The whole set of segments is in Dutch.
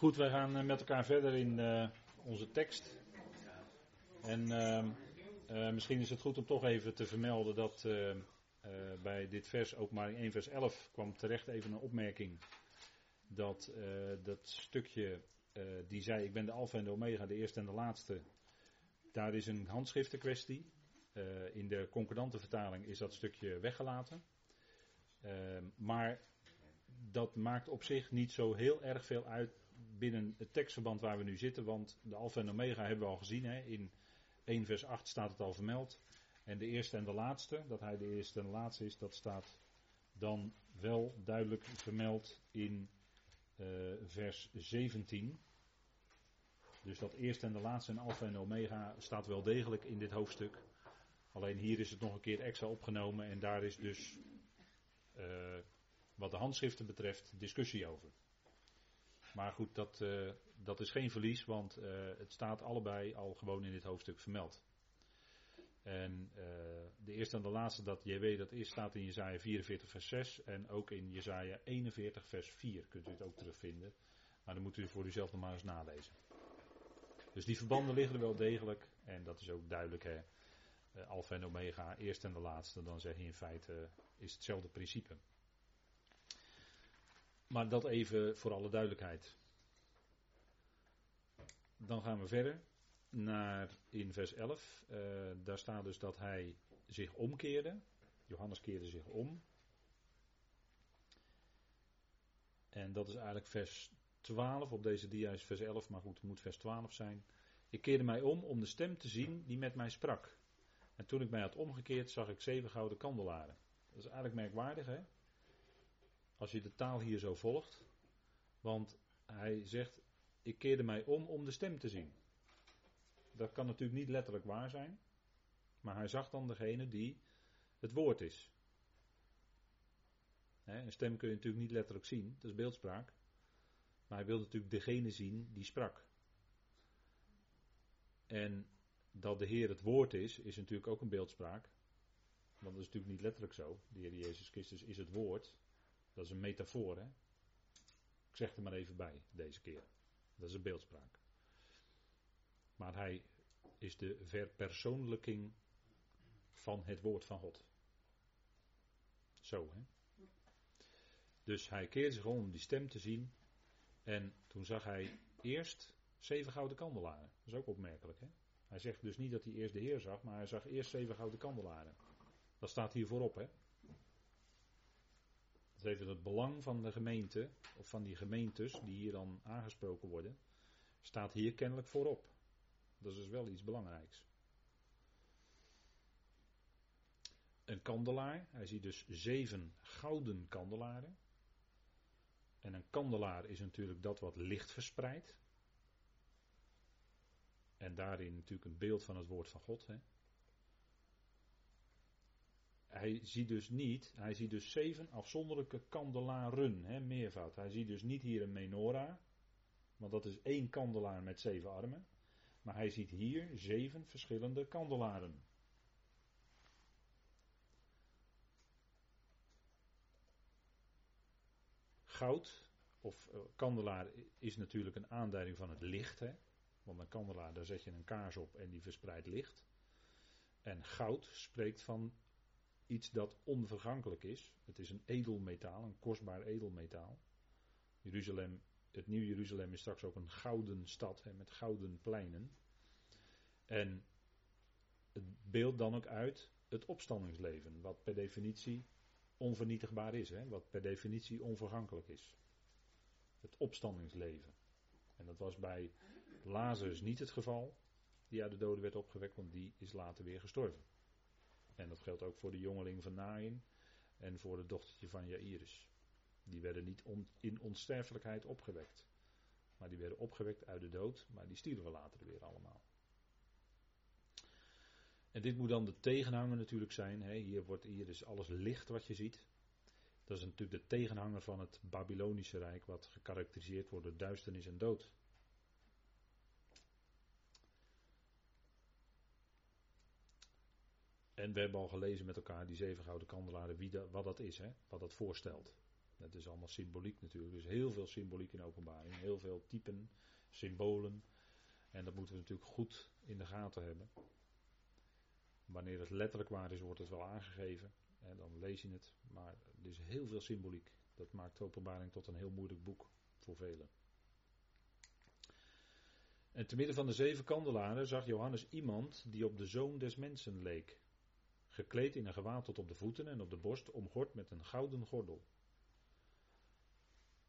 Goed, wij gaan eh, met elkaar verder in uh, onze tekst. En uh, misschien is het goed om toch even te vermelden dat bij dit vers, ook maar in 1 vers 11, kwam terecht even een opmerking. Dat dat stukje, die zei ik ben de alfa en de omega, de eerste en de laatste. Daar is een handschriftenkwestie. in de concordante vertaling is dat stukje weggelaten. maar dat maakt op zich niet zo heel erg veel uit binnen het tekstverband waar we nu zitten, want de Alpha en Omega hebben we al gezien. Hè? In 1 vers 8 staat het al vermeld. En de eerste en de laatste, dat hij de eerste en de laatste is, dat staat dan wel duidelijk vermeld in uh, vers 17. Dus dat eerste en de laatste en Alpha en Omega staat wel degelijk in dit hoofdstuk. Alleen hier is het nog een keer extra opgenomen en daar is dus uh, wat de handschriften betreft discussie over. Maar goed, dat, uh, dat is geen verlies, want uh, het staat allebei al gewoon in dit hoofdstuk vermeld. En uh, de eerste en de laatste dat JW dat is, staat in Jezaja 44 vers 6 en ook in Jezaja 41 vers 4 kunt u het ook terugvinden. Maar dan moet u voor uzelf nog maar eens nalezen. Dus die verbanden liggen er wel degelijk en dat is ook duidelijk hè. Alpha en Omega, eerste en de laatste, dan zeg je in feite is hetzelfde principe. Maar dat even voor alle duidelijkheid. Dan gaan we verder naar in vers 11. Uh, daar staat dus dat hij zich omkeerde. Johannes keerde zich om. En dat is eigenlijk vers 12. Op deze dia is vers 11, maar goed, het moet vers 12 zijn. Ik keerde mij om om de stem te zien die met mij sprak. En toen ik mij had omgekeerd, zag ik zeven gouden kandelaren. Dat is eigenlijk merkwaardig, hè? Als je de taal hier zo volgt. Want hij zegt, ik keerde mij om om de stem te zien. Dat kan natuurlijk niet letterlijk waar zijn. Maar hij zag dan degene die het woord is. een stem kun je natuurlijk niet letterlijk zien, dat is beeldspraak. Maar hij wilde natuurlijk degene zien die sprak. En dat de Heer het woord is, is natuurlijk ook een beeldspraak. Want dat is natuurlijk niet letterlijk zo. De Heer Jezus Christus is het woord. Dat is een metafoor, hè? Ik zeg er maar even bij deze keer. Dat is een beeldspraak. Maar hij is de verpersoonlijking van het woord van God. Zo, hè? Dus hij keerde zich om die stem te zien. En toen zag hij eerst zeven gouden kandelaren. Dat is ook opmerkelijk, hè? Hij zegt dus niet dat hij eerst de Heer zag, maar hij zag eerst zeven gouden kandelaren. Dat staat hier voorop, hè? Dat het belang van de gemeente, of van die gemeentes die hier dan aangesproken worden, staat hier kennelijk voorop. Dat is dus wel iets belangrijks. Een kandelaar, hij ziet dus zeven gouden kandelaren. En een kandelaar is natuurlijk dat wat licht verspreidt. En daarin natuurlijk een beeld van het woord van God. Hè hij ziet dus niet, hij ziet dus zeven afzonderlijke kandelaren, hè, meervoud. Hij ziet dus niet hier een menorah, want dat is één kandelaar met zeven armen. Maar hij ziet hier zeven verschillende kandelaren. Goud, of uh, kandelaar, is natuurlijk een aanduiding van het licht. Hè? Want een kandelaar, daar zet je een kaars op en die verspreidt licht. En goud spreekt van iets dat onvergankelijk is. Het is een edelmetaal, een kostbaar edelmetaal. Jeruzalem, het nieuw Jeruzalem is straks ook een gouden stad hè, met gouden pleinen. En het beeldt dan ook uit het opstandingsleven, wat per definitie onvernietigbaar is, hè, wat per definitie onvergankelijk is. Het opstandingsleven. En dat was bij Lazarus niet het geval, die uit de doden werd opgewekt, want die is later weer gestorven. En dat geldt ook voor de jongeling van Nain en voor het dochtertje van Jairus. Die werden niet in onsterfelijkheid opgewekt. Maar die werden opgewekt uit de dood, maar die stierven later weer allemaal. En dit moet dan de tegenhanger natuurlijk zijn. Hè. Hier, wordt, hier is alles licht wat je ziet. Dat is natuurlijk de tegenhanger van het Babylonische Rijk, wat gekarakteriseerd wordt door duisternis en dood. En we hebben al gelezen met elkaar die zeven gouden kandelaren, wie wat dat is, hè, wat dat voorstelt. Dat is allemaal symboliek natuurlijk. Dus heel veel symboliek in openbaring. Heel veel typen, symbolen. En dat moeten we natuurlijk goed in de gaten hebben. Wanneer het letterlijk waar is, wordt het wel aangegeven. En dan lees je het. Maar er is heel veel symboliek. Dat maakt openbaring tot een heel moeilijk boek voor velen. En te midden van de zeven kandelaren zag Johannes iemand die op de zoon des mensen leek. Gekleed in een gewaad tot op de voeten en op de borst omgord met een gouden gordel.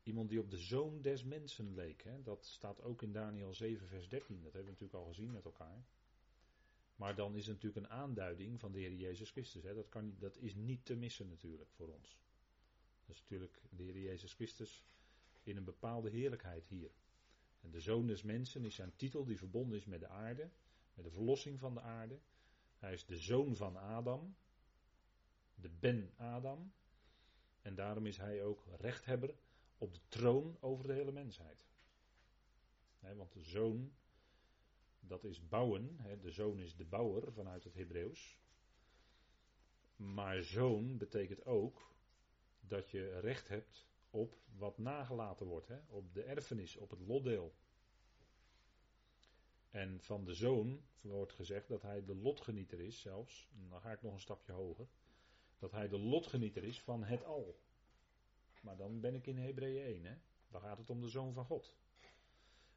Iemand die op de zoon des mensen leek. Hè? Dat staat ook in Daniel 7, vers 13. Dat hebben we natuurlijk al gezien met elkaar. Maar dan is het natuurlijk een aanduiding van de Heer Jezus Christus. Hè? Dat, kan, dat is niet te missen natuurlijk voor ons. Dat is natuurlijk de Heer Jezus Christus in een bepaalde heerlijkheid hier. En de zoon des mensen is zijn titel die verbonden is met de aarde, met de verlossing van de aarde. Hij is de zoon van Adam, de Ben Adam. En daarom is hij ook rechthebber op de troon over de hele mensheid. want de zoon, dat is bouwen. de zoon is de bouwer vanuit het Hebreeuws. Maar zoon betekent ook dat je recht hebt op wat nagelaten wordt, op de erfenis, op het lotdeel. En van de zoon wordt gezegd dat hij de lotgenieter is, zelfs, dan ga ik nog een stapje hoger, dat hij de lotgenieter is van het al. Maar dan ben ik in Hebreeën 1, hè? dan gaat het om de zoon van God.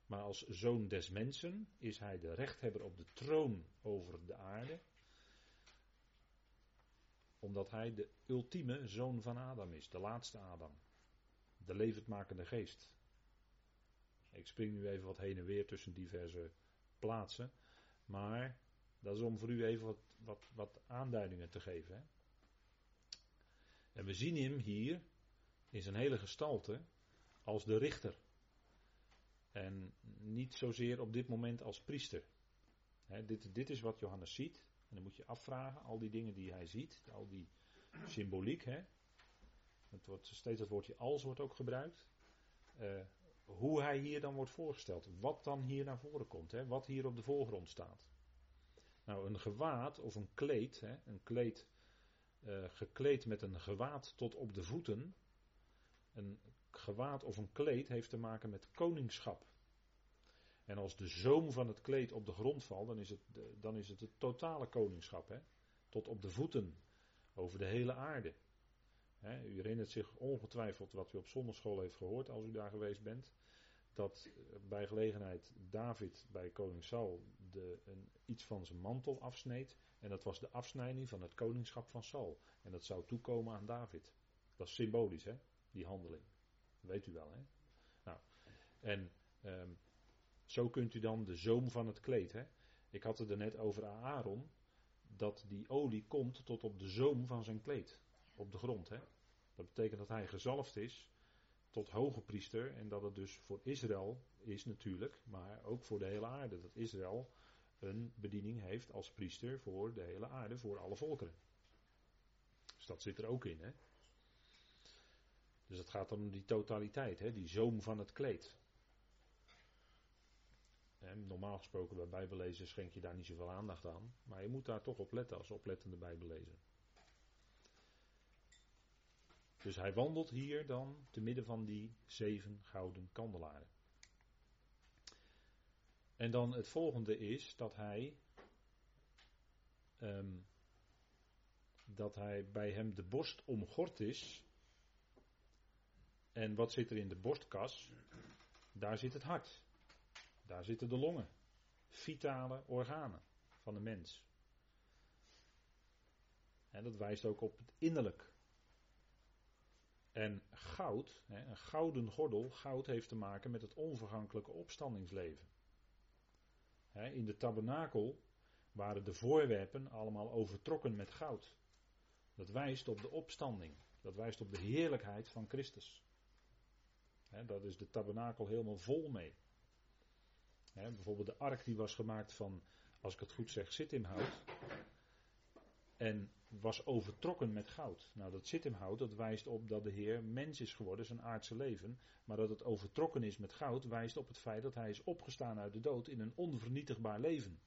Maar als zoon des mensen is hij de rechthebber op de troon over de aarde, omdat hij de ultieme zoon van Adam is, de laatste Adam de levendmakende geest. Ik spring nu even wat heen en weer tussen diverse plaatsen. Maar dat is om voor u even wat, wat, wat aanduidingen te geven. Hè? En we zien hem hier in zijn hele gestalte als de richter. En niet zozeer op dit moment als priester. dit, dit is wat Johannes ziet. En dan moet je afvragen, al die dingen die hij ziet, al die symboliek. Het wordt steeds het woordje als wordt ook gebruikt. Uh, hoe hij hier dan wordt voorgesteld. Wat dan hier naar voren komt. Hè, wat hier op de voorgrond staat. Nou, een gewaad of een kleed. Hè, een kleed uh, gekleed met een gewaad tot op de voeten. Een gewaad of een kleed heeft te maken met koningschap. En als de zoom van het kleed op de grond valt, dan is het, dan is het het totale koningschap. Hè? Tot op de voeten, over de hele aarde u herinnert zich ongetwijfeld wat u op zondagschool heeft gehoord als u daar geweest bent. Dat eh, bij gelegenheid David bij koning Saul de, een, iets van zijn mantel afsneed. En dat was de afsnijding van het koningschap van Saul. En dat zou toekomen aan David. Dat is symbolisch, hè? Die handeling. weet u wel, hè? Nou, en ehm, zo kunt u dan de zoom van het kleed, hè? Ik had het er net over Aaron. Dat die olie komt tot op de zoom van zijn kleed. Op de grond, hè? Dat betekent dat hij gezalfd is tot hoge priester en dat het dus voor Israël is natuurlijk, maar ook voor de hele aarde. Dat Israël een bediening heeft als priester voor de hele aarde, voor alle volkeren. Dus dat zit er ook in. Hè? Dus het gaat om die totaliteit, hè? die zoom van het kleed. normaal gesproken bij bijbellezen schenk je daar niet zoveel aandacht aan, maar je moet daar toch op letten als oplettende bijbellezer. Dus hij wandelt hier dan te midden van die zeven gouden kandelaren. En dan het volgende is dat hij. Um, dat hij bij hem de borst omgord is. En wat zit er in de borstkas? Daar zit het hart. Daar zitten de longen. Vitale organen van de mens. En dat wijst ook op het innerlijk. En goud, een gouden gordel, goud heeft te maken met het onvergankelijke opstandingsleven. In de tabernakel waren de voorwerpen allemaal overtrokken met goud. Dat wijst op de opstanding. Dat wijst op de heerlijkheid van Christus. Dat is de tabernakel helemaal vol mee. Bijvoorbeeld de ark die was gemaakt van, als ik het goed zeg, hout. En was overtrokken met goud. Nou, dat zit hem hout, dat wijst op dat de Heer mens is geworden, zijn aardse leven. Maar dat het overtrokken is met goud, wijst op het feit dat hij is opgestaan uit de dood in een onvernietigbaar leven.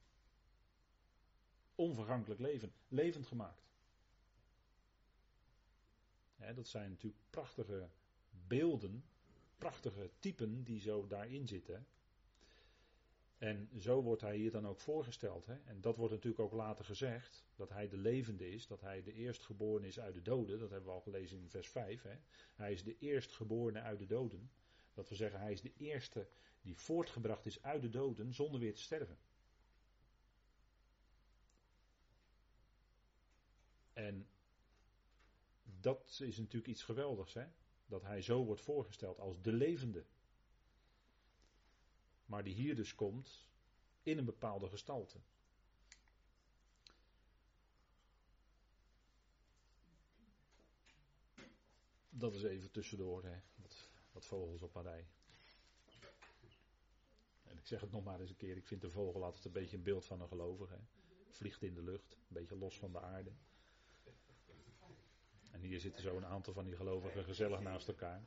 Onvergankelijk leven, levend gemaakt. dat zijn natuurlijk prachtige beelden, prachtige typen die zo daarin zitten. En zo wordt hij hier dan ook voorgesteld. Hè? En dat wordt natuurlijk ook later gezegd, dat hij de levende is, dat hij de eerstgeboren is uit de doden. Dat hebben we al gelezen in vers 5. Hè? Hij is de eerstgeborene uit de doden. Dat we zeggen, hij is de eerste die voortgebracht is uit de doden zonder weer te sterven. En dat is natuurlijk iets geweldigs, hè? Dat hij zo wordt voorgesteld als de levende. Maar die hier dus komt in een bepaalde gestalte. Dat is even tussendoor, hè? Wat, vogels op een. En ik zeg het nog maar eens een keer, ik vind de vogel altijd een beetje een beeld van een gelovige. Vliegt in de lucht, een beetje los van de aarde. En hier zitten zo een aantal van die gelovigen gezellig naast elkaar.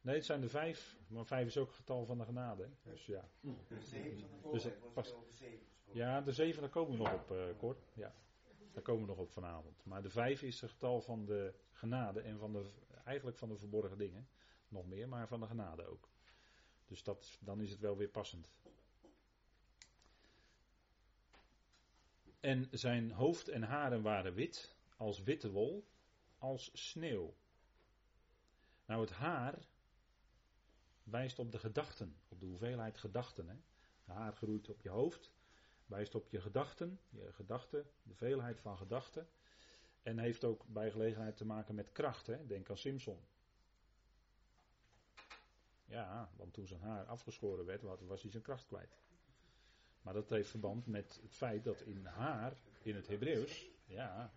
Nee, het zijn er vijf, maar vijf is ook het getal van de genade. Dus ja. De zeven van de dus, Ja, de zeven, daar komen we nog op, uh, Cor. Ja, daar komen we nog op vanavond. Maar de vijf is het getal van de genade en van de, eigenlijk van de verborgen dingen. Nog meer, maar van de genade ook. Dus dat, dan is het wel weer passend. En zijn hoofd en haren waren wit, als witte wol, als sneeuw. Nou, het haar wijst op de gedachten, op de hoeveelheid gedachten. Hè. Haar groeit op je hoofd, wijst op je gedachten, je gedachten, de veelheid van gedachten. En heeft ook bij gelegenheid te maken met kracht. Hè. Denk aan Simpson. Ja, want toen zijn haar afgeschoren werd, was hij zijn kracht kwijt. Maar dat heeft verband met het feit dat in haar, in het Hebreeuws, ja,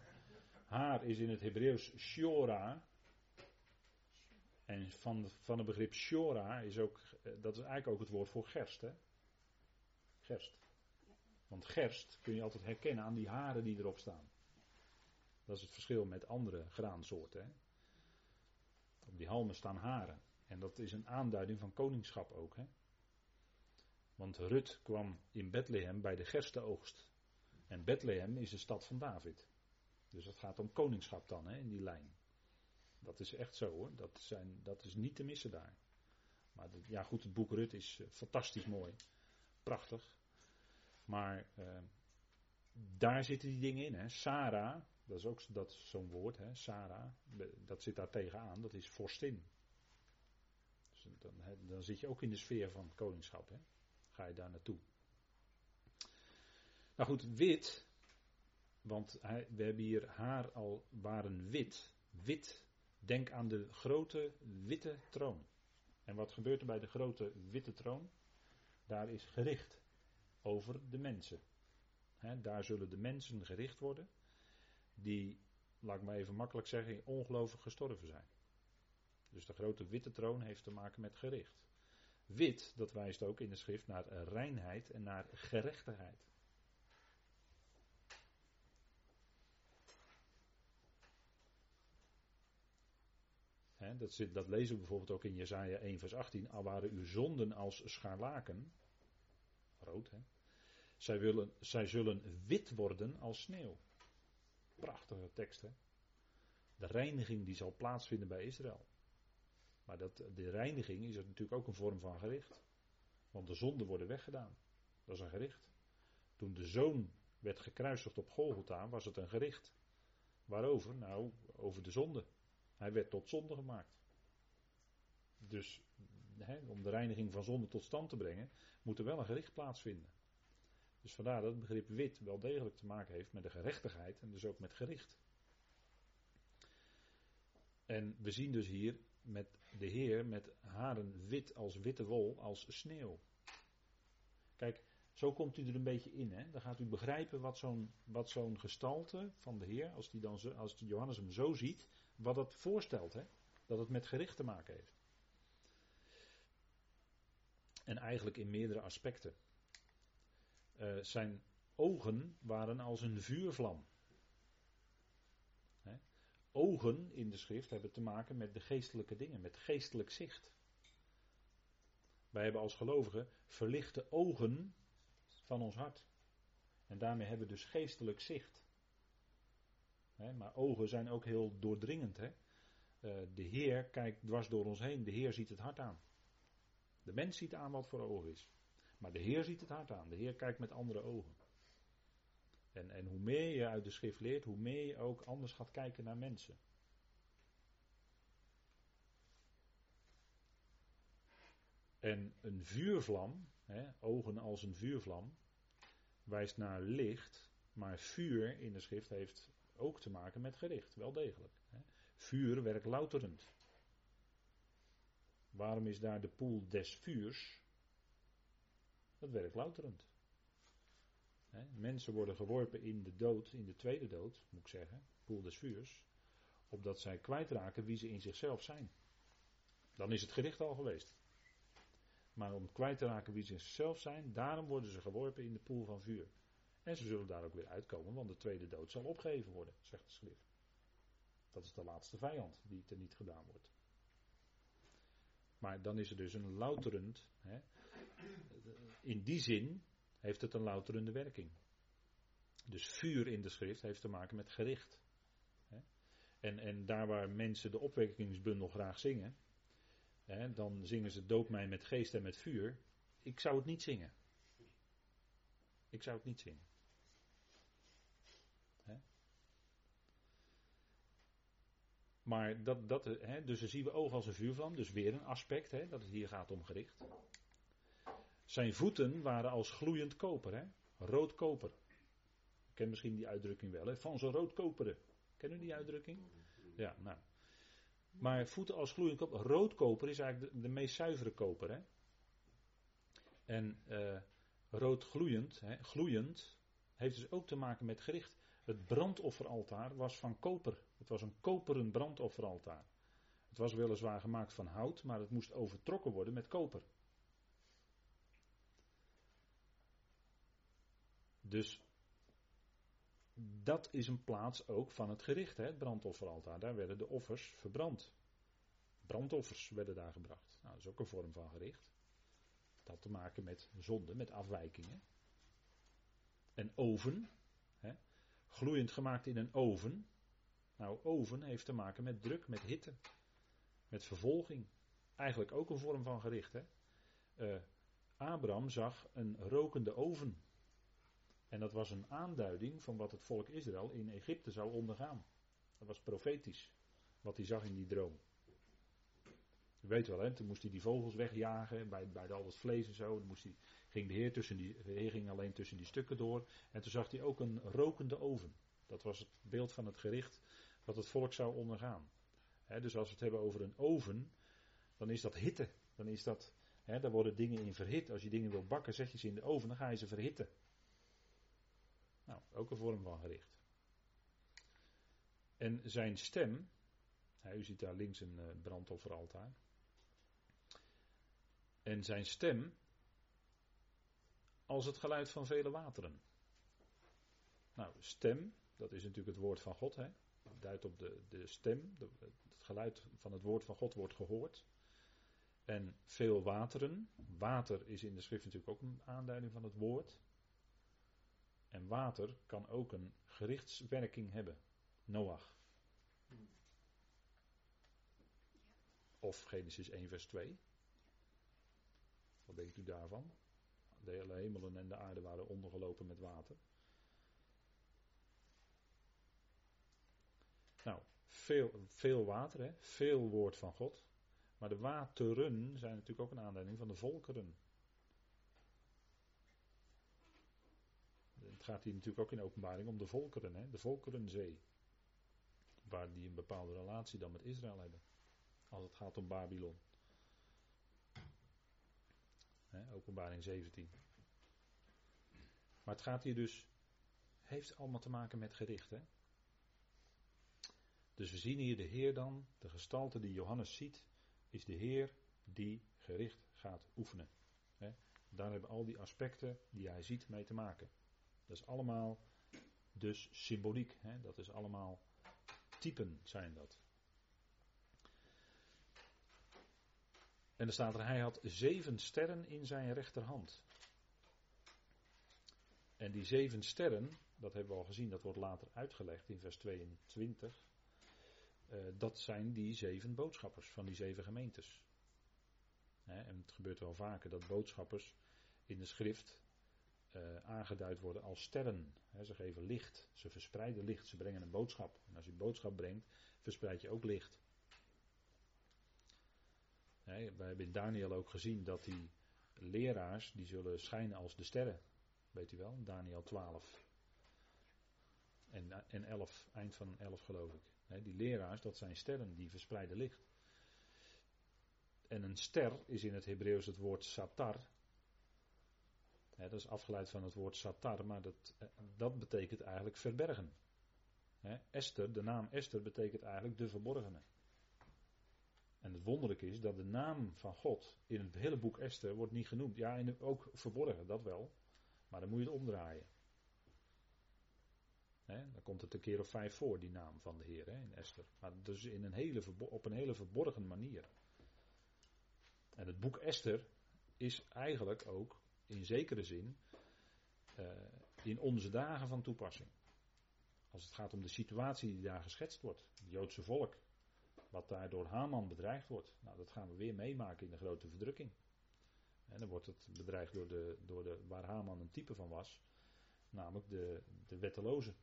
haar is in het Hebreeuws shora. En van, van het begrip shora is ook, eh, dat is eigenlijk ook het woord voor gerst. Hè? Gerst. Want gerst kun je altijd herkennen aan die haren die erop staan. Dat is het verschil met andere graansoorten. Hè? Op die halmen staan haren. En dat is een aanduiding van koningschap ook. Hè? Want Rut kwam in Bethlehem bij de gerstenoogst. En Bethlehem is de stad van David. Dus het gaat om koningschap dan, hè, in die lijn. Dat is echt zo hoor. Dat, zijn, dat is niet te missen daar. Maar ja, goed, het boek Rut is eh, fantastisch mooi. Prachtig. Maar uh, daar zitten die dingen in. Hè. Sarah, dat is ook zo'n woord, hè. Sarah, dat zit daar tegenaan. Dat is vorstin. Dus dan, dan zit je ook in de sfeer van koningschap. Hè. Ga je daar naartoe. Nou goed, wit want we hebben hier haar al waren wit. Wit. Denk aan de grote witte troon. En wat gebeurt er bij de grote witte troon? Daar is gericht over de mensen. daar zullen de mensen gericht worden. Die, laat ik maar even makkelijk zeggen, ongelovig gestorven zijn. Dus de grote witte troon heeft te maken met gericht. Wit, dat wijst ook in de schrift naar reinheid en naar gerechtigheid. Dat, zit, dat, lezen we bijvoorbeeld ook in Jezaja 1 vers 18. Al waren uw zonden als scharlaken. Rood hè. Zij, zij zullen wit worden als sneeuw. Prachtige tekst hè. De reiniging die zal plaatsvinden bij Israël. Maar dat, de reiniging is natuurlijk ook een vorm van gericht. Want de zonden worden weggedaan. Dat is een gericht. Toen de zoon werd gekruisigd op Golgotha was het een gericht. Waarover? Nou, over de zonde. Hij werd tot zonde gemaakt. Dus om de reiniging van zonde tot stand te brengen, moet er wel een gericht plaatsvinden. Dus vandaar dat het begrip wit wel degelijk te maken heeft met de gerechtigheid en dus ook met gericht. En we zien dus hier met de Heer met haren wit als witte wol, als sneeuw. Kijk, zo komt u er een beetje in. Hè? Dan gaat u begrijpen wat zo'n, wat zo'n gestalte van de Heer, als, die dan als Johannes hem zo ziet, wat dat voorstelt. Hè? Dat het met gericht te maken heeft. En eigenlijk in meerdere aspecten. Uh, zijn ogen waren als een vuurvlam. Hè? Ogen in de schrift hebben te maken met de geestelijke dingen, met geestelijk zicht. Wij hebben als gelovigen verlichte ogen van ons hart. En daarmee hebben we dus geestelijk zicht. Maar ogen zijn ook heel doordringend. Hè? eh, de Heer kijkt dwars door ons heen. De Heer ziet het hart aan. De mens ziet aan wat voor ogen is. Maar de Heer ziet het hart aan. De Heer kijkt met andere ogen. En, en hoe meer je uit de schrift leert, hoe meer je ook anders gaat kijken naar mensen. En een vuurvlam, hè, ogen als een vuurvlam, wijst naar licht, maar vuur in de schrift heeft ook te maken met gericht, wel degelijk. Vuur werkt louterend. Waarom is daar de poel des vuurs? Dat werkt louterend. Mensen worden geworpen in de dood, in de tweede dood, moet ik zeggen, poel des vuurs, opdat zij kwijtraken wie ze in zichzelf zijn. Dan is het gericht al geweest. Maar om kwijt te raken wie ze zelf zijn, daarom worden ze geworpen in de poel van vuur. En ze zullen daar ook weer uitkomen, want de tweede dood zal opgeheven worden, zegt de schrift. Dat is de laatste vijand die er niet gedaan wordt. Maar dan is er dus een louterend. Hè, in die zin heeft het een louterende werking. Dus vuur in de schrift heeft te maken met gericht. Hè. En, en daar waar mensen de opwekkingsbundel graag zingen, Hè, dan zingen ze doop mij met geest en met vuur. Ik zou het niet zingen. Ik zou het niet zingen. Maar dat, dat, hè, dus dan zien we oog als een vuurvlam, dus weer een aspect, hè, dat het hier gaat om gericht. Zijn voeten waren als gloeiend koper, hè? rood koper. Ik ken misschien die uitdrukking wel, hè? van zo'n rood koperen. Kennen u die uitdrukking? Ja, nou. Maar voeten als gloeiend koper. Roodkoper is eigenlijk de, meest zuivere koper. Hè? En uh, rood gloeiend, hè, gloeiend, heeft dus ook te maken met gericht. Het brandofferaltaar was van koper. Het was een koperen brandofferaltaar. Het was weliswaar gemaakt van hout, maar het moest overtrokken worden met koper. Dus dat is een plaats ook van het gericht, hè, het brandofferaltaar. Daar werden de offers verbrand. Brandoffers werden daar gebracht. Nou, dat is ook een vorm van gericht. Dat had te maken met zonde, met afwijkingen. En oven, hè, gloeiend gemaakt in een oven. Nou, oven heeft te maken met druk, met hitte, met vervolging. Eigenlijk ook een vorm van gericht. Hè. Uh, Abraham zag een rokende oven. En dat was een aanduiding van wat het volk Israël in Egypte zou ondergaan. Dat was profetisch, wat hij zag in die droom. U weet wel, hè, toen moest hij die vogels wegjagen bij, bij al het vlees en zo. Dan moest hij, ging de heer, tussen die, ging alleen tussen die stukken door. En toen zag hij ook een rokende oven. Dat was het beeld van het gericht wat het volk zou ondergaan. dus als we het hebben over een oven, dan is dat hitte. Dan is dat, daar worden dingen in verhit. Als je dingen wil bakken, zet je ze in de oven, dan ga je ze verhitten. Nou, ook een vorm van gericht. En zijn stem, u ziet daar links een uh, brandofferaltaar. En zijn stem als het geluid van vele wateren. Nou, stem, dat is natuurlijk het woord van God. Hè? Duidt op de, de stem. Het geluid van het woord van God wordt gehoord. En veel wateren. Water is in de schrift natuurlijk ook een aanduiding van het woord. En water kan ook een gerichtswerking hebben. Noach. Of Genesis 1, vers 2. Wat denkt u daarvan? De hele hemelen en de aarde waren ondergelopen met water. Nou, veel, veel water, hè? veel woord van God. Maar de wateren zijn natuurlijk ook een aanleiding van de volkeren. Het gaat hier natuurlijk ook in openbaring om de volkeren, hè? de volkerenzee. Waar die een bepaalde relatie dan met Israël hebben. Als het gaat om Babylon. Hè, openbaring 17. Maar het gaat hier dus, heeft allemaal te maken met gericht. Hè? Dus we zien hier de Heer dan, de gestalte die Johannes ziet, is de Heer die gericht gaat oefenen. Daar hebben al die aspecten die hij ziet mee te maken. Dat is allemaal dus symboliek. Dat is allemaal typen zijn dat. En er staat er, hij had zeven sterren in zijn rechterhand. En die zeven sterren, dat hebben we al gezien, dat wordt later uitgelegd in vers 22. eh, dat zijn die zeven boodschappers van die zeven gemeentes. en het gebeurt wel vaker dat boodschappers in de schrift uh, aangeduid worden als sterren. ze geven licht, ze verspreiden licht, ze brengen een boodschap. En als je boodschap brengt, verspreid je ook licht. We hebben in Daniel ook gezien dat die leraars, die zullen schijnen als de sterren. Weet u wel, Daniel 12. En, en 11, eind van 11 geloof ik. die leraars, dat zijn sterren, die verspreiden licht. En een ster is in het Hebreeuws het woord satar dat is afgeleid van het woord satar, maar dat, eh, dat betekent eigenlijk verbergen. Esther, de naam Esther betekent eigenlijk de verborgene. En het wonderlijke is dat de naam van God in het hele boek Esther wordt niet genoemd. Ja, in ook verborgen, dat wel. Maar dan moet je het omdraaien. dan komt het een keer of vijf voor, die naam van de Heer in Esther. Maar dus in een hele, op een hele verborgen manier. En het boek Esther is eigenlijk ook in zekere zin uh, in onze dagen van toepassing. Als het gaat om de situatie die daar geschetst wordt, het Joodse volk, wat daar door Haman bedreigd wordt. Nou, dat gaan we weer meemaken in de grote verdrukking. En dan wordt het bedreigd door de, door de, waar Haman een type van was, namelijk de, de wetteloze.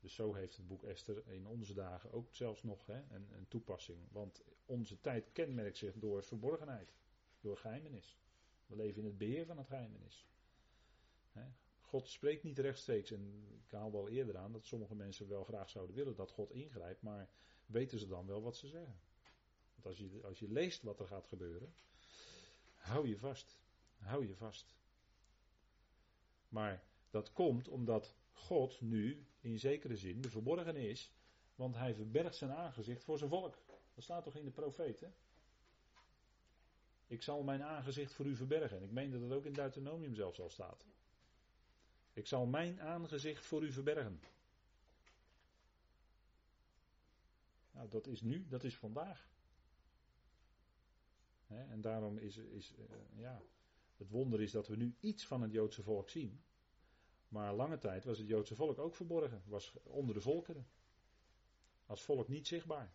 Dus zo heeft het boek Esther in onze dagen ook zelfs nog hè, een, een toepassing. Want onze tijd kenmerkt zich door verborgenheid, door geheimenis. We leven in het beheer van het geheimenis. God spreekt niet rechtstreeks. En ik haal wel eerder aan dat sommige mensen wel graag zouden willen dat God ingrijpt. Maar weten ze dan wel wat ze zeggen? Want als je, als je leest wat er gaat gebeuren. Hou je vast. Hou je vast. Maar dat komt omdat God nu in zekere zin de verborgen is. Want hij verbergt zijn aangezicht voor zijn volk. Dat staat toch in de profeten? Ik zal mijn aangezicht voor u verbergen. En ik meen dat het ook in Deuteronomium zelfs al staat. Ik zal mijn aangezicht voor u verbergen. Nou, dat is nu, dat is vandaag. en daarom is, is uh, ja, het wonder is dat we nu iets van het Joodse volk zien. Maar lange tijd was het Joodse volk ook verborgen, was onder de volkeren. Als volk niet zichtbaar.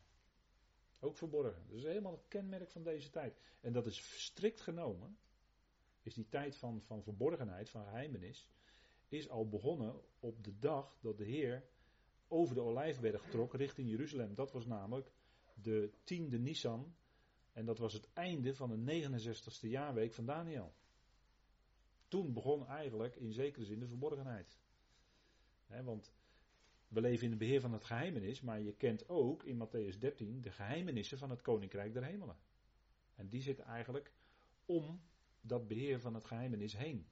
Ook verborgen. Dat is helemaal het kenmerk van deze tijd. En dat is strikt genomen, is die tijd van, van verborgenheid, van geheimenis, is al begonnen op de dag dat de Heer over de Olijfberg trok richting Jeruzalem. Dat was namelijk de tiende Nisan. En dat was het einde van de 69ste jaarweek van Daniel. Toen begon eigenlijk in zekere zin de verborgenheid. want we leven in het beheer van het geheimenis, maar je kent ook in Matthäus 13 de geheimenissen van het Koninkrijk der Hemelen. En die zitten eigenlijk om dat beheer van het geheimenis heen.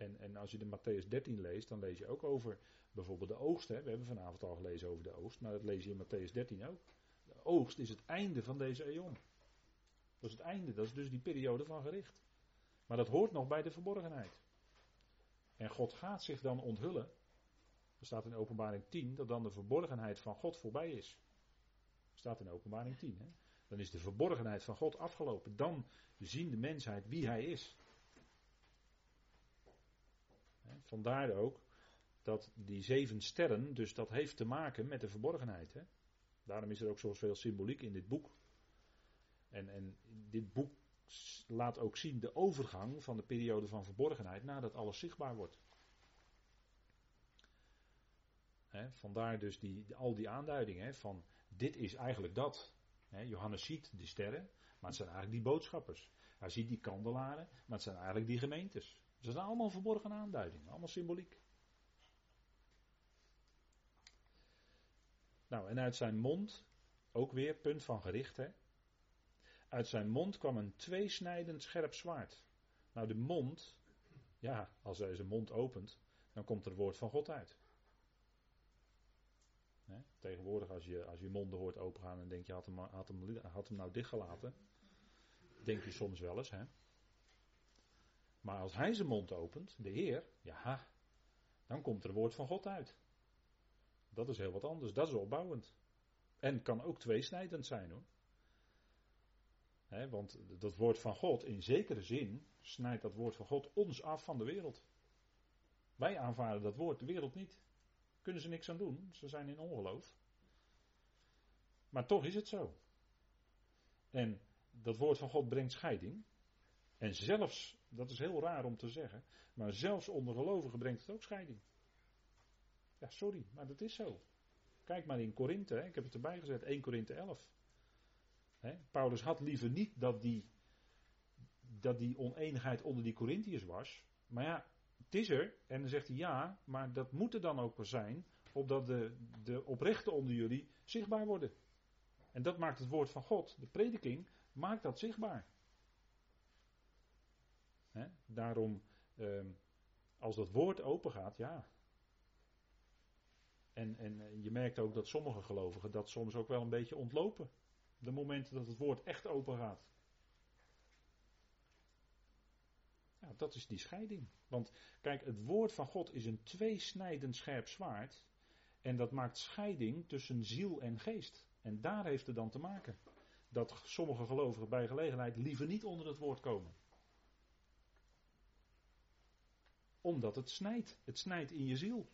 En, en als je de Matthäus 13 leest, dan lees je ook over bijvoorbeeld de oogst. Hè. We hebben vanavond al gelezen over de oogst, maar dat lees je in Matthäus 13 ook. De oogst is het einde van deze eon. Dat is het einde, dat is dus die periode van gericht. Maar dat hoort nog bij de verborgenheid. En God gaat zich dan onthullen. Er staat in openbaring 10 dat dan de verborgenheid van God voorbij is. Er staat in openbaring 10. Hè? Dan is de verborgenheid van God afgelopen. Dan zien de mensheid wie hij is. Vandaar ook dat die zeven sterren, dus dat heeft te maken met de verborgenheid. Hè? Daarom is er ook zoveel symboliek in dit boek. En, en dit boek laat ook zien de overgang van de periode van verborgenheid nadat alles zichtbaar wordt. vandaar dus die, al die aanduidingen van dit is eigenlijk dat. Johannes ziet de sterren, maar het zijn eigenlijk die boodschappers. Hij ziet die kandelaren, maar het zijn eigenlijk die gemeentes. Dus zijn allemaal verborgen aanduidingen, allemaal symboliek. Nou, en uit zijn mond, ook weer punt van gericht, hè, uit zijn mond kwam een tweesnijdend scherp zwaard. Nou, de mond, ja, als hij zijn mond opent, dan komt er woord van God uit. tegenwoordig, als je, als je monden hoort opengaan en denk je, had hem, had hem, had hem nou dichtgelaten. Denk je soms wel eens, hè. Maar als hij zijn mond opent, de Heer, ja, dan komt er woord van God uit. Dat is heel wat anders, dat is opbouwend. En kan ook tweesnijdend zijn hoor want dat woord van God, in zekere zin, snijdt dat woord van God ons af van de wereld. Wij aanvaarden dat woord, de wereld niet. Kunnen ze niks aan doen, ze zijn in ongeloof. Maar toch is het zo. En dat woord van God brengt scheiding. En zelfs, dat is heel raar om te zeggen, maar zelfs onder gelovigen brengt het ook scheiding. Ja, sorry, maar dat is zo. Kijk maar in Korinthe, ik heb het erbij gezet, 1 Korinthe 11. Paulus had liever niet dat die, dat die oneenigheid onder die Corinthiërs was. Maar ja, het is er. En dan zegt hij ja, maar dat moet er dan ook wel zijn, opdat de, de oprechten onder jullie zichtbaar worden. En dat maakt het woord van God, de prediking, maakt dat zichtbaar. Daarom, ehm, als dat woord open gaat, ja. En, en je merkt ook dat sommige gelovigen dat soms ook wel een beetje ontlopen. De momenten dat het woord echt open gaat. Dat is die scheiding. Want kijk, het woord van God is een tweesnijdend scherp zwaard. En dat maakt scheiding tussen ziel en geest. En daar heeft het dan te maken. Dat sommige gelovigen bij gelegenheid liever niet onder het woord komen. Omdat het snijdt. Het snijdt in je ziel.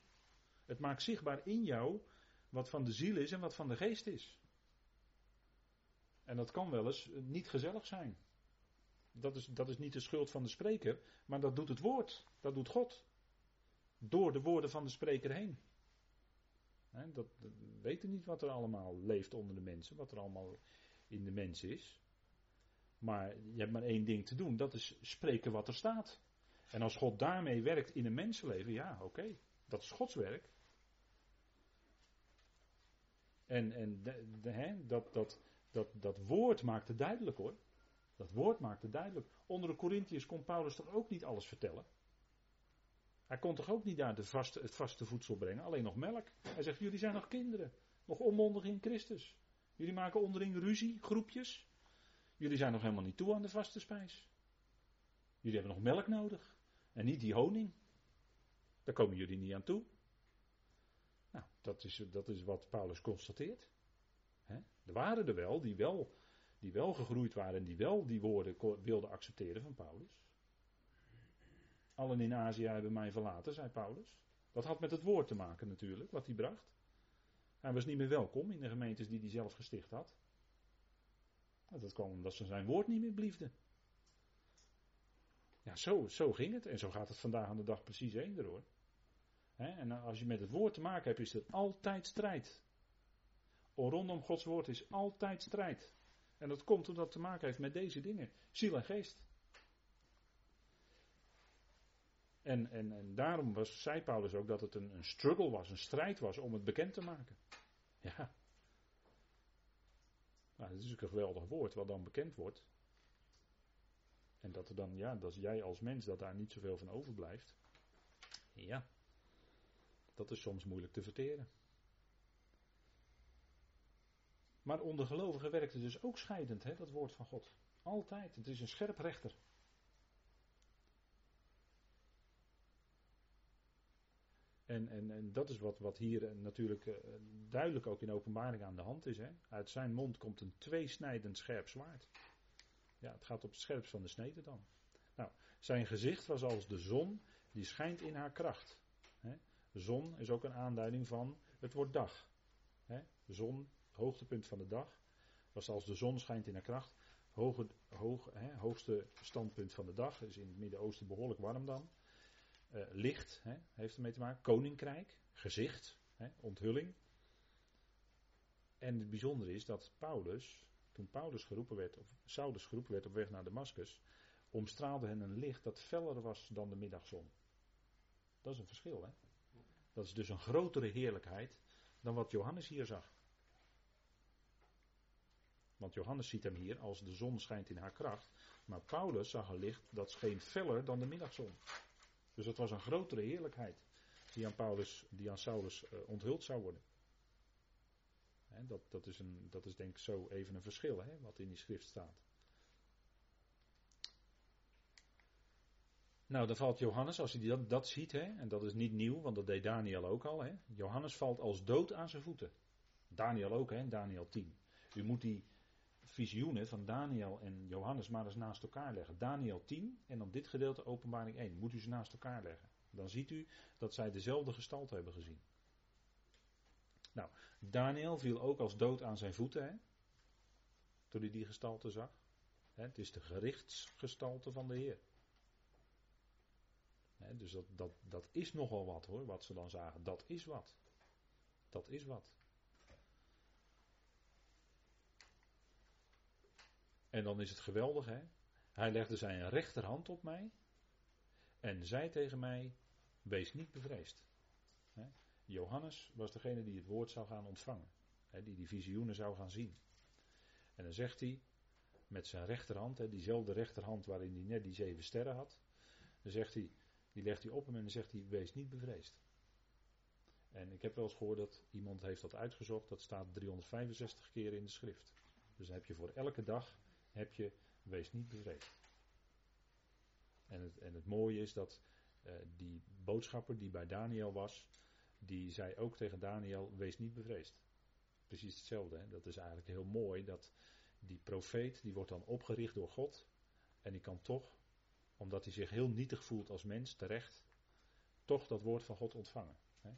Het maakt zichtbaar in jou wat van de ziel is en wat van de geest is. En dat kan wel eens niet gezellig zijn. Dat is, dat is niet de schuld van de spreker, maar dat doet het woord. Dat doet God. Door de woorden van de spreker heen. dat, dat weten niet wat er allemaal leeft onder de mensen, wat er allemaal in de mens is. Maar je hebt maar één ding te doen, dat is spreken wat er staat. En als God daarmee werkt in een mensenleven, ja, oké, dat is Gods werk. En, en de, dat, dat, dat, dat woord maakt het duidelijk hoor. Dat woord maakt het duidelijk. Onder de Corinthiërs kon Paulus toch ook niet alles vertellen? Hij kon toch ook niet daar de vaste, het vaste voedsel brengen, alleen nog melk. Hij zegt, jullie zijn nog kinderen, nog onmondig in Christus. Jullie maken onderling ruzie, groepjes. Jullie zijn nog helemaal niet toe aan de vaste spijs. Jullie hebben nog melk nodig. En niet die honing. Daar komen jullie niet aan toe. Nou, dat is, dat is wat Paulus constateert. Er waren er wel die, wel die wel gegroeid waren en die wel die woorden wilden accepteren van Paulus. Allen in Azië hebben mij verlaten, zei Paulus. Dat had met het woord te maken natuurlijk, wat hij bracht. Hij was niet meer welkom in de gemeentes die hij zelf gesticht had. Nou, dat kwam omdat ze zijn woord niet meer bliefden. Ja, zo, zo ging het. En zo gaat het vandaag aan de dag precies eender hoor. en als je met het woord te maken hebt, is er altijd strijd. Rondom Gods woord is altijd strijd. En dat komt omdat het te maken heeft met deze dingen: ziel en geest. En, en, en daarom was, zei Paulus ook dat het een, een struggle was, een strijd was om het bekend te maken. Ja. Nou, dat is natuurlijk een geweldig woord wat dan bekend wordt. En dat er dan, ja, dat jij als mens, dat daar niet zoveel van overblijft. Ja. Dat is soms moeilijk te verteren. Maar onder gelovigen werkt het dus ook scheidend, hè, dat woord van God. Altijd. Het is een scherp rechter. En, en, en dat is wat, wat hier eh, natuurlijk uh, duidelijk ook in openbaring aan de hand is. Hè. Uit zijn mond komt een tweesnijdend scherp zwaard. Ja, het gaat op het scherpst van de snede dan. Nou, zijn gezicht was als de zon, die schijnt in haar kracht. Zon is ook een aanduiding van het wordt dag. Hè. Zon hoogtepunt van de dag. Was als de zon schijnt in haar kracht. Hoog, hoogste standpunt van de dag. Is in het Midden-Oosten behoorlijk warm dan. Uh, licht hè, heeft ermee te maken. Koninkrijk, gezicht, onthulling. En het bijzondere is dat Paulus, toen Paulus geroepen werd, of Saulus geroepen werd op weg naar Damascus, omstraalde hen een licht dat feller was dan de middagzon. Dat is een verschil, hè? Dat is dus een grotere heerlijkheid dan wat Johannes hier zag. Want Johannes ziet hem hier als de zon schijnt in haar kracht. Maar Paulus zag een licht dat scheen feller dan de middagzon. Dus het was een grotere heerlijkheid die aan, Paulus, die aan Saulus uh, onthuld zou worden. Dat, dat, is een, dat is denk ik zo even een verschil wat in die schrift staat. Nou, dan valt Johannes, als hij dat, dat ziet, en dat is niet nieuw, want dat deed Daniel ook al. Johannes valt als dood aan zijn voeten. Daniel ook, hè, Daniel 10. U moet die visioenen van Daniel en Johannes maar eens naast elkaar leggen. Daniel 10 en dan dit gedeelte openbaring 1. Moet u ze naast elkaar leggen. Dan ziet u dat zij dezelfde gestalte hebben gezien. Nou, Daniel viel ook als dood aan zijn voeten, hè? toen hij die gestalte zag. Het is de gerichtsgestalte van de Heer. dus dat, dat, dat is nogal wat hoor, wat ze dan zagen. Dat is wat. Dat is wat. En dan is het geweldig, hè? Hij legde zijn rechterhand op mij en zei tegen mij: Wees niet bevreesd. Johannes was degene die het woord zou gaan ontvangen, die die visioenen zou gaan zien. En dan zegt hij met zijn rechterhand, diezelfde rechterhand waarin hij net die zeven sterren had, dan zegt hij, die legt hij op hem en dan zegt hij: Wees niet bevreesd. En ik heb wel eens gehoord dat iemand heeft dat uitgezocht, dat staat 365 keer in de schrift. Dus dan heb je voor elke dag heb je, wees niet bevreesd. En het, en het mooie is dat uh, die boodschapper die bij Daniel was, die zei ook tegen Daniel, wees niet bevreesd. Precies hetzelfde. Hè? Dat is eigenlijk heel mooi dat die profeet, die wordt dan opgericht door God. En die kan toch, omdat hij zich heel nietig voelt als mens, terecht, toch dat woord van God ontvangen. Hè?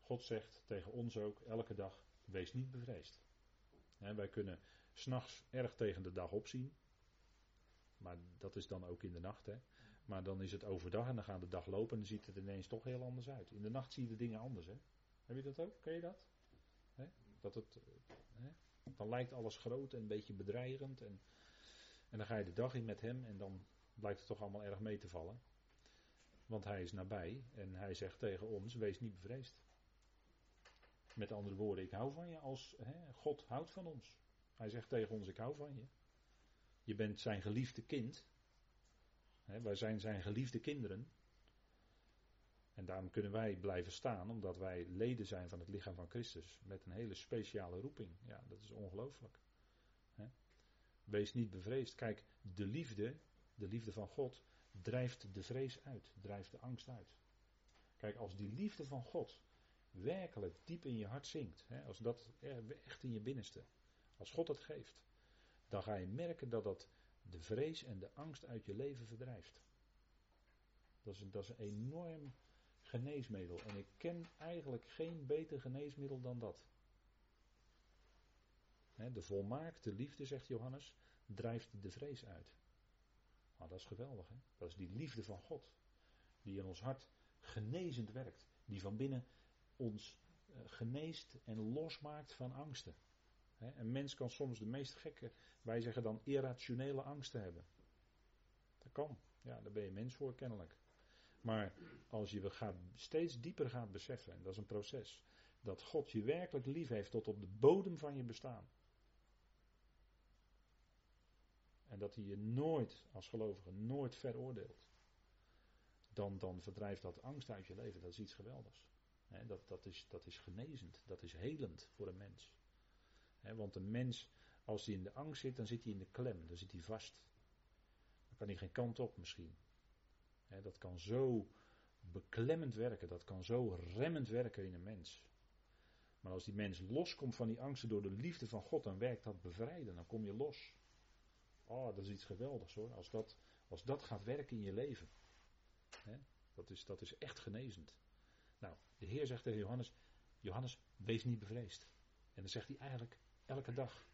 God zegt tegen ons ook elke dag, wees niet bevreesd. Wij kunnen s'nachts erg tegen de dag opzien. Maar dat is dan ook in de nacht. Hè. Maar dan is het overdag en dan gaat de dag lopen en dan ziet het ineens toch heel anders uit. In de nacht zie je de dingen anders. Hè. Heb je dat ook? Ken je dat? Dat het, hè? Dan lijkt alles groot en een beetje bedreigend. En, en dan ga je de dag in met hem en dan blijkt het toch allemaal erg mee te vallen. Want hij is nabij en hij zegt tegen ons: wees niet bevreesd. Met andere woorden, ik hou van je als God houdt van ons. Hij zegt tegen ons: Ik hou van je. Je bent zijn geliefde kind. Hè, wij zijn zijn geliefde kinderen. En daarom kunnen wij blijven staan, omdat wij leden zijn van het lichaam van Christus. Met een hele speciale roeping. Ja, dat is ongelooflijk. Wees niet bevreesd. Kijk, de liefde, de liefde van God, drijft de vrees uit, drijft de angst uit. Kijk, als die liefde van God werkelijk diep in je hart zinkt, als dat echt in je binnenste, als God het geeft, dan ga je merken dat dat de vrees en de angst uit je leven verdrijft. Dat is, een, dat is een enorm geneesmiddel. En ik ken eigenlijk geen beter geneesmiddel dan dat. de volmaakte liefde, zegt Johannes, drijft de vrees uit. Maar dat is geweldig, hè? Dat is die liefde van God. Die in ons hart genezend werkt. Die van binnen ons uh, geneest en losmaakt van angsten. een mens kan soms de meest gekke, wij zeggen dan irrationele angsten hebben. Dat kan. Ja, daar ben je mens voor kennelijk. Maar als je gaat, steeds dieper gaat beseffen, en dat is een proces, dat God je werkelijk lief heeft tot op de bodem van je bestaan. En dat hij je nooit, als gelovige, nooit veroordeelt. Dan, dan verdrijft dat angst uit je leven. Dat is iets geweldigs dat, dat, is, dat is genezend, dat is helend voor een mens. want een mens, als hij in de angst zit, dan zit hij in de klem, dan zit hij vast. Dan kan hij geen kant op misschien. dat kan zo beklemmend werken, dat kan zo remmend werken in een mens. Maar als die mens loskomt van die angsten door de liefde van God, dan werkt dat bevrijden, dan kom je los. Oh, dat is iets geweldigs hoor, als dat, als dat gaat werken in je leven. dat, is, dat is echt genezend. Nou, de Heer zegt tegen Johannes: Johannes, wees niet bevreesd. En dan zegt hij eigenlijk elke dag.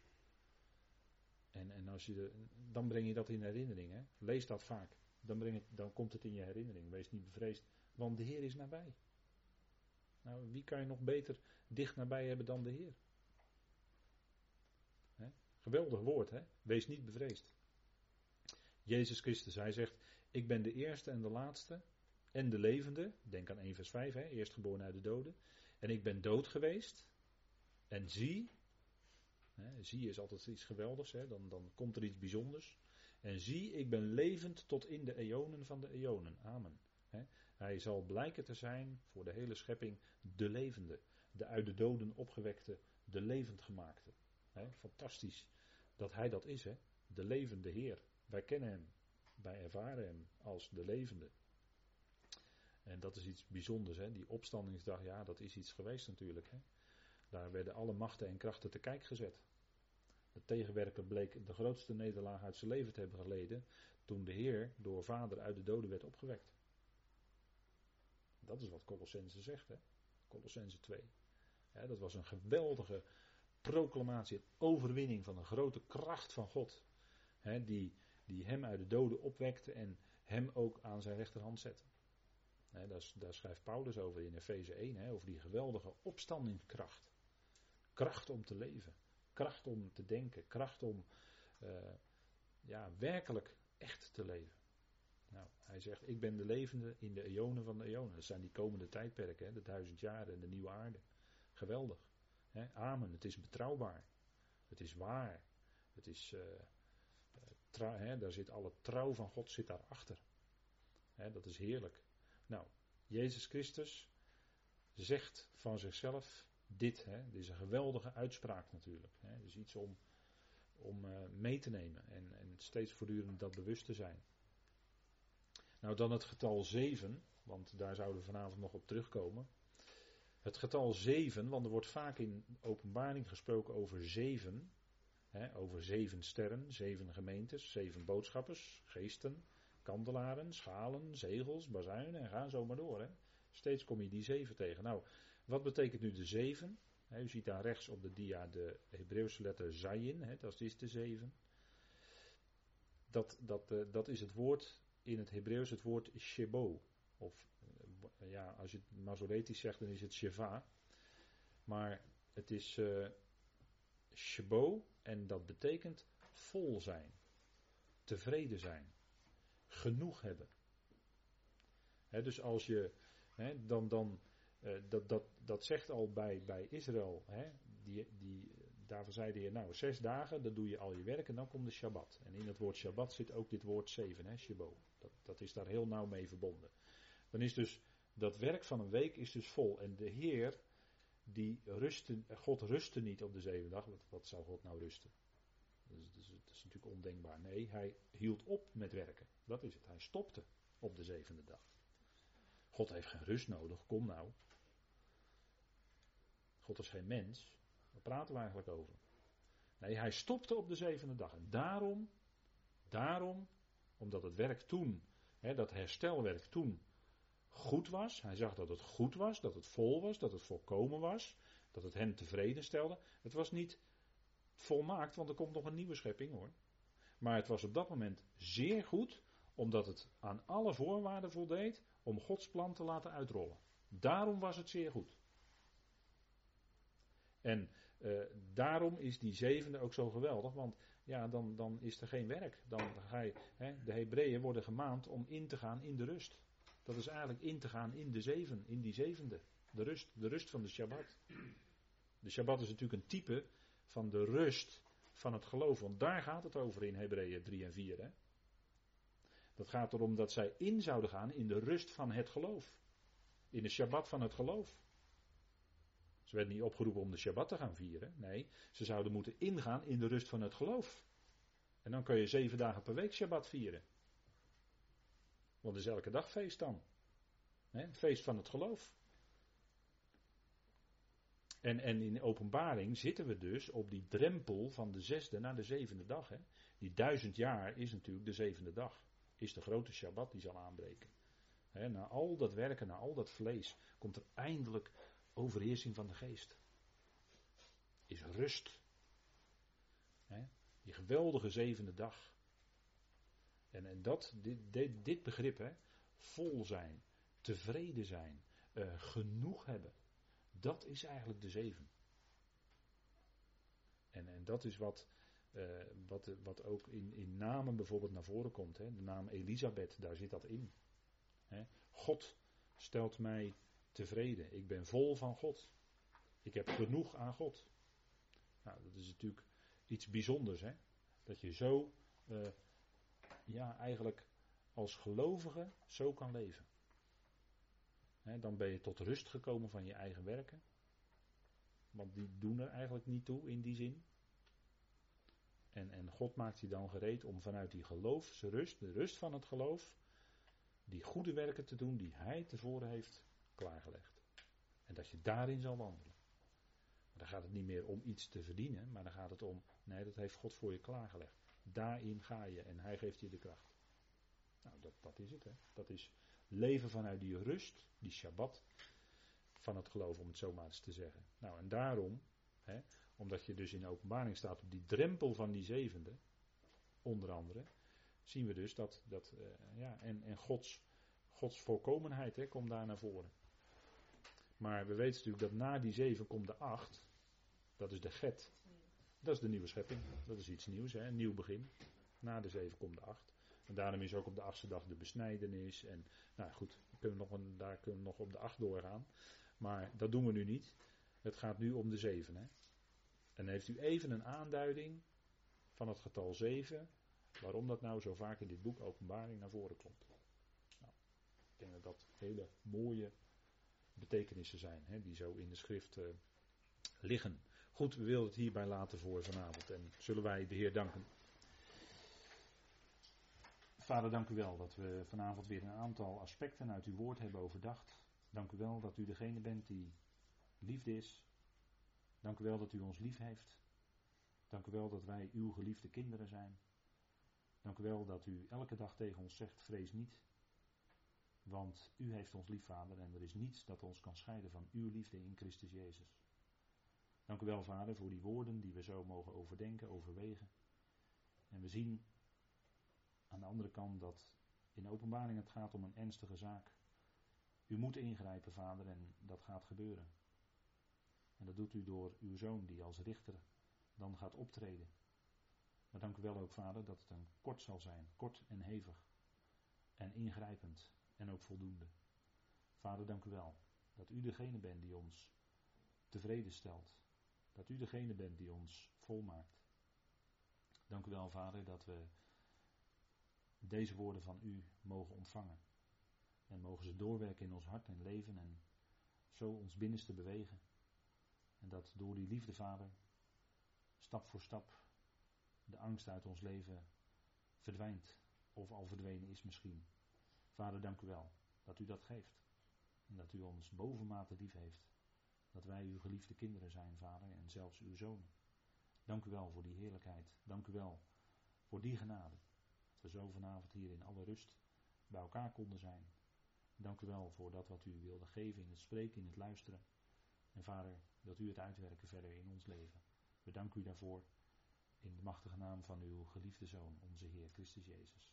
En, en als je de, dan breng je dat in herinnering. Hè? Lees dat vaak. Dan, breng dan komt het in je herinnering. Wees niet bevreesd, want de Heer is nabij. Nou, wie kan je nog beter dicht nabij hebben dan de Heer? Hè? Geweldig woord, hè? Wees niet bevreesd. Jezus Christus, hij zegt: Ik ben de eerste en de laatste en de levende. Denk aan 1 vers 5, hè, eerstgeboren uit de doden. En ik ben dood geweest. En zie, zie is altijd iets geweldigs, dan, dan komt er iets bijzonders. En zie, ik ben levend tot in de eonen van de eonen. Amen. Hij zal blijken te zijn voor de hele schepping de levende. De uit de doden opgewekte, de levend gemaakte. Fantastisch dat hij dat is, de levende Heer. Wij kennen hem, wij ervaren hem als de levende. En dat is iets bijzonders. Die opstandingsdag, ja, dat is iets geweest natuurlijk. Daar werden alle machten en krachten te kijk gezet. De tegenwerker bleek de grootste nederlaag uit zijn leven te hebben geleden. toen de Heer door vader uit de doden werd opgewekt. Dat is wat Colossense zegt, hè? Colossense 2. dat was een geweldige proclamatie, overwinning van een grote kracht van God. die, die hem uit de doden opwekte en hem ook aan zijn rechterhand zette. daar, daar, schrijft Paulus over in Efeze 1, over die geweldige opstandingskracht. Kracht om te leven, kracht om te denken, kracht om uh, ja, werkelijk echt te leven. Nou, hij zegt, ik ben de levende in de eonen van de eonen. Dat zijn die komende tijdperken, hè, de duizend jaren en de nieuwe aarde. Geweldig. Hè? Amen, het is betrouwbaar. Het is waar. Het is, uh, hè, daar zit alle trouw van God zit daarachter. Hè, dat is heerlijk. Nou, Jezus Christus zegt van zichzelf dit. Hè, dit is een geweldige uitspraak natuurlijk. Hè, is iets om, om uh, mee te nemen en, en steeds voortdurend dat bewust te zijn. Nou, dan het getal 7, want daar zouden we vanavond nog op terugkomen. Het getal 7, want er wordt vaak in openbaring gesproken over zeven. Hè, over zeven sterren, zeven gemeentes, zeven boodschappers, geesten, kandelaren, schalen, zegels, bazuinen en ga zo maar door. Hè. Steeds kom je die zeven tegen. Nou, wat betekent nu de zeven? u ziet daar rechts op de dia de Hebreeuwse letter Zayin, dat is de zeven. Dat, dat, eh, dat is het woord in het Hebreeuws het woord shebo. Of eh, ja, als je het Masoretisch zegt, dan is het sheva. Maar het is uh, shebo en dat betekent vol zijn, tevreden zijn, genoeg hebben. dus als je, dan, dan uh, dat, dat, dat zegt al bij, bij Israël, die, die, daarvoor zei de Heer, nou, zes dagen, dan doe je al je werk en dan komt de Shabbat. En in het woord Shabbat zit ook dit woord zeven, hè. Dat, dat is daar heel nauw mee verbonden. Dan is dus, dat werk van een week is dus vol. En de Heer, die God rustte niet op de zevende dag. Wat, wat zou God nou rusten? Dat dat is natuurlijk ondenkbaar. Nee, hij hield op met werken. Dat is het. Hij stopte op de zevende dag. God heeft geen rust nodig, kom nou. God is geen mens. Waar praten we eigenlijk over? Nee, hij stopte op de zevende dag. En daarom, daarom, omdat het werk toen, hè, dat herstelwerk toen goed was. Hij zag dat het goed was, dat het vol was, dat het volkomen was. Dat het hem tevreden stelde. Het was niet volmaakt, want er komt nog een nieuwe schepping hoor. Maar het was op dat moment zeer goed, omdat het aan alle voorwaarden voldeed om Gods plan te laten uitrollen. Daarom was het zeer goed. En uh, daarom is die zevende ook zo geweldig, want ja, dan, dan is er geen werk. Dan ga je, hè, de Hebreeën worden gemaand om in te gaan in de rust. Dat is eigenlijk in te gaan in de zeven, in die zevende. De rust, de rust van de Shabbat. De Shabbat is natuurlijk een type van de rust van het geloof, want daar gaat het over in Hebreeën 3 en 4. Hè. Dat gaat erom dat zij in zouden gaan in de rust van het geloof. In de Shabbat van het geloof. Ze werden niet opgeroepen om de Shabbat te gaan vieren. Nee, ze zouden moeten ingaan in de rust van het geloof. En dan kun je zeven dagen per week Shabbat vieren. Want is elke dag feest dan. Feest van het geloof. En, en in openbaring zitten we dus op die drempel van de zesde naar de zevende dag. Die duizend jaar is natuurlijk de zevende dag. Is de grote Shabbat die zal aanbreken. Na al dat werken, na al dat vlees, komt er eindelijk overheersing van de geest. Is rust. die geweldige zevende dag. En, en dat, dit, dit, begrip, hè, vol zijn, tevreden zijn, uh, genoeg hebben, dat is eigenlijk de zeven. En, en dat is wat, uh, wat, wat ook in, in namen bijvoorbeeld naar voren komt. Hè. De naam Elisabeth, daar zit dat in. God stelt mij tevreden. Ik ben vol van God. Ik heb genoeg aan God. Nou, dat is natuurlijk iets bijzonders, hè? Dat je zo, uh, ja, eigenlijk als gelovige zo kan leven. dan ben je tot rust gekomen van je eigen werken. Want die doen er eigenlijk niet toe in die zin. En, en God maakt je dan gereed om vanuit die geloofsrust, de rust van het geloof, die goede werken te doen die Hij tevoren heeft klaargelegd. En dat je daarin zal wandelen. Maar dan gaat het niet meer om iets te verdienen, maar dan gaat het om, nee, dat heeft God voor je klaargelegd. Daarin ga je en Hij geeft je de kracht. Nou, dat, dat is het. Hè. Dat is leven vanuit die rust, die Shabbat, van het geloof, om het zo maar eens te zeggen. Nou, en daarom, hè, omdat je dus in openbaring staat op die drempel van die zevende, onder andere, zien we dus dat, dat uh, ja, en, en Gods, Gods voorkomenheid hè, komt daar naar voren. Maar we weten natuurlijk dat na die zeven komt de acht, dat is de get. Dat is de nieuwe schepping, dat is iets nieuws, hè, een nieuw begin. Na de zeven komt de acht. En daarom is ook op de achtste dag de besnijdenis. En nou goed, kunnen we nog een, daar kunnen we nog op de acht doorgaan. Maar dat doen we nu niet. Het gaat nu om de zeven. Hè. En heeft u even een aanduiding van het getal zeven. Waarom dat nou zo vaak in dit boek Openbaring naar voren komt. Nou, ik denk dat dat hele mooie betekenissen zijn. Hè, die zo in de schrift uh, liggen. Goed, we willen het hierbij laten voor vanavond. En zullen wij de Heer danken. Vader, dank u wel dat we vanavond weer een aantal aspecten uit uw woord hebben overdacht. Dank u wel dat u degene bent die liefde is. Dank u wel dat u ons lief heeft. Dank u wel dat wij uw geliefde kinderen zijn. Dank u wel dat u elke dag tegen ons zegt: vrees niet. Want u heeft ons lief, Vader, en er is niets dat ons kan scheiden van uw liefde in Christus Jezus. Dank u wel, Vader, voor die woorden die we zo mogen overdenken, overwegen. En we zien aan de andere kant dat in openbaring het gaat om een ernstige zaak. U moet ingrijpen, vader, en dat gaat gebeuren. En dat doet u door uw zoon die als richter dan gaat optreden. Maar dank u wel ook, vader, dat het een kort zal zijn, kort en hevig. En ingrijpend en ook voldoende. Vader, dank u wel dat u degene bent die ons tevreden stelt. Dat u degene bent die ons volmaakt. Dank u wel, vader, dat we deze woorden van u mogen ontvangen. En mogen ze doorwerken in ons hart en leven en zo ons binnenste bewegen. En dat door die liefde, Vader, stap voor stap de angst uit ons leven verdwijnt. Of al verdwenen is misschien. Vader, dank u wel dat u dat geeft. En dat u ons bovenmate lief heeft. Dat wij uw geliefde kinderen zijn, Vader, en zelfs uw zonen. Dank u wel voor die heerlijkheid. Dank u wel voor die genade we zo vanavond hier in alle rust bij elkaar konden zijn. Dank u wel voor dat wat u wilde geven in het spreken, in het luisteren. En vader, wilt u het uitwerken verder in ons leven. We danken u daarvoor in de machtige naam van uw geliefde Zoon, onze Heer Christus Jezus.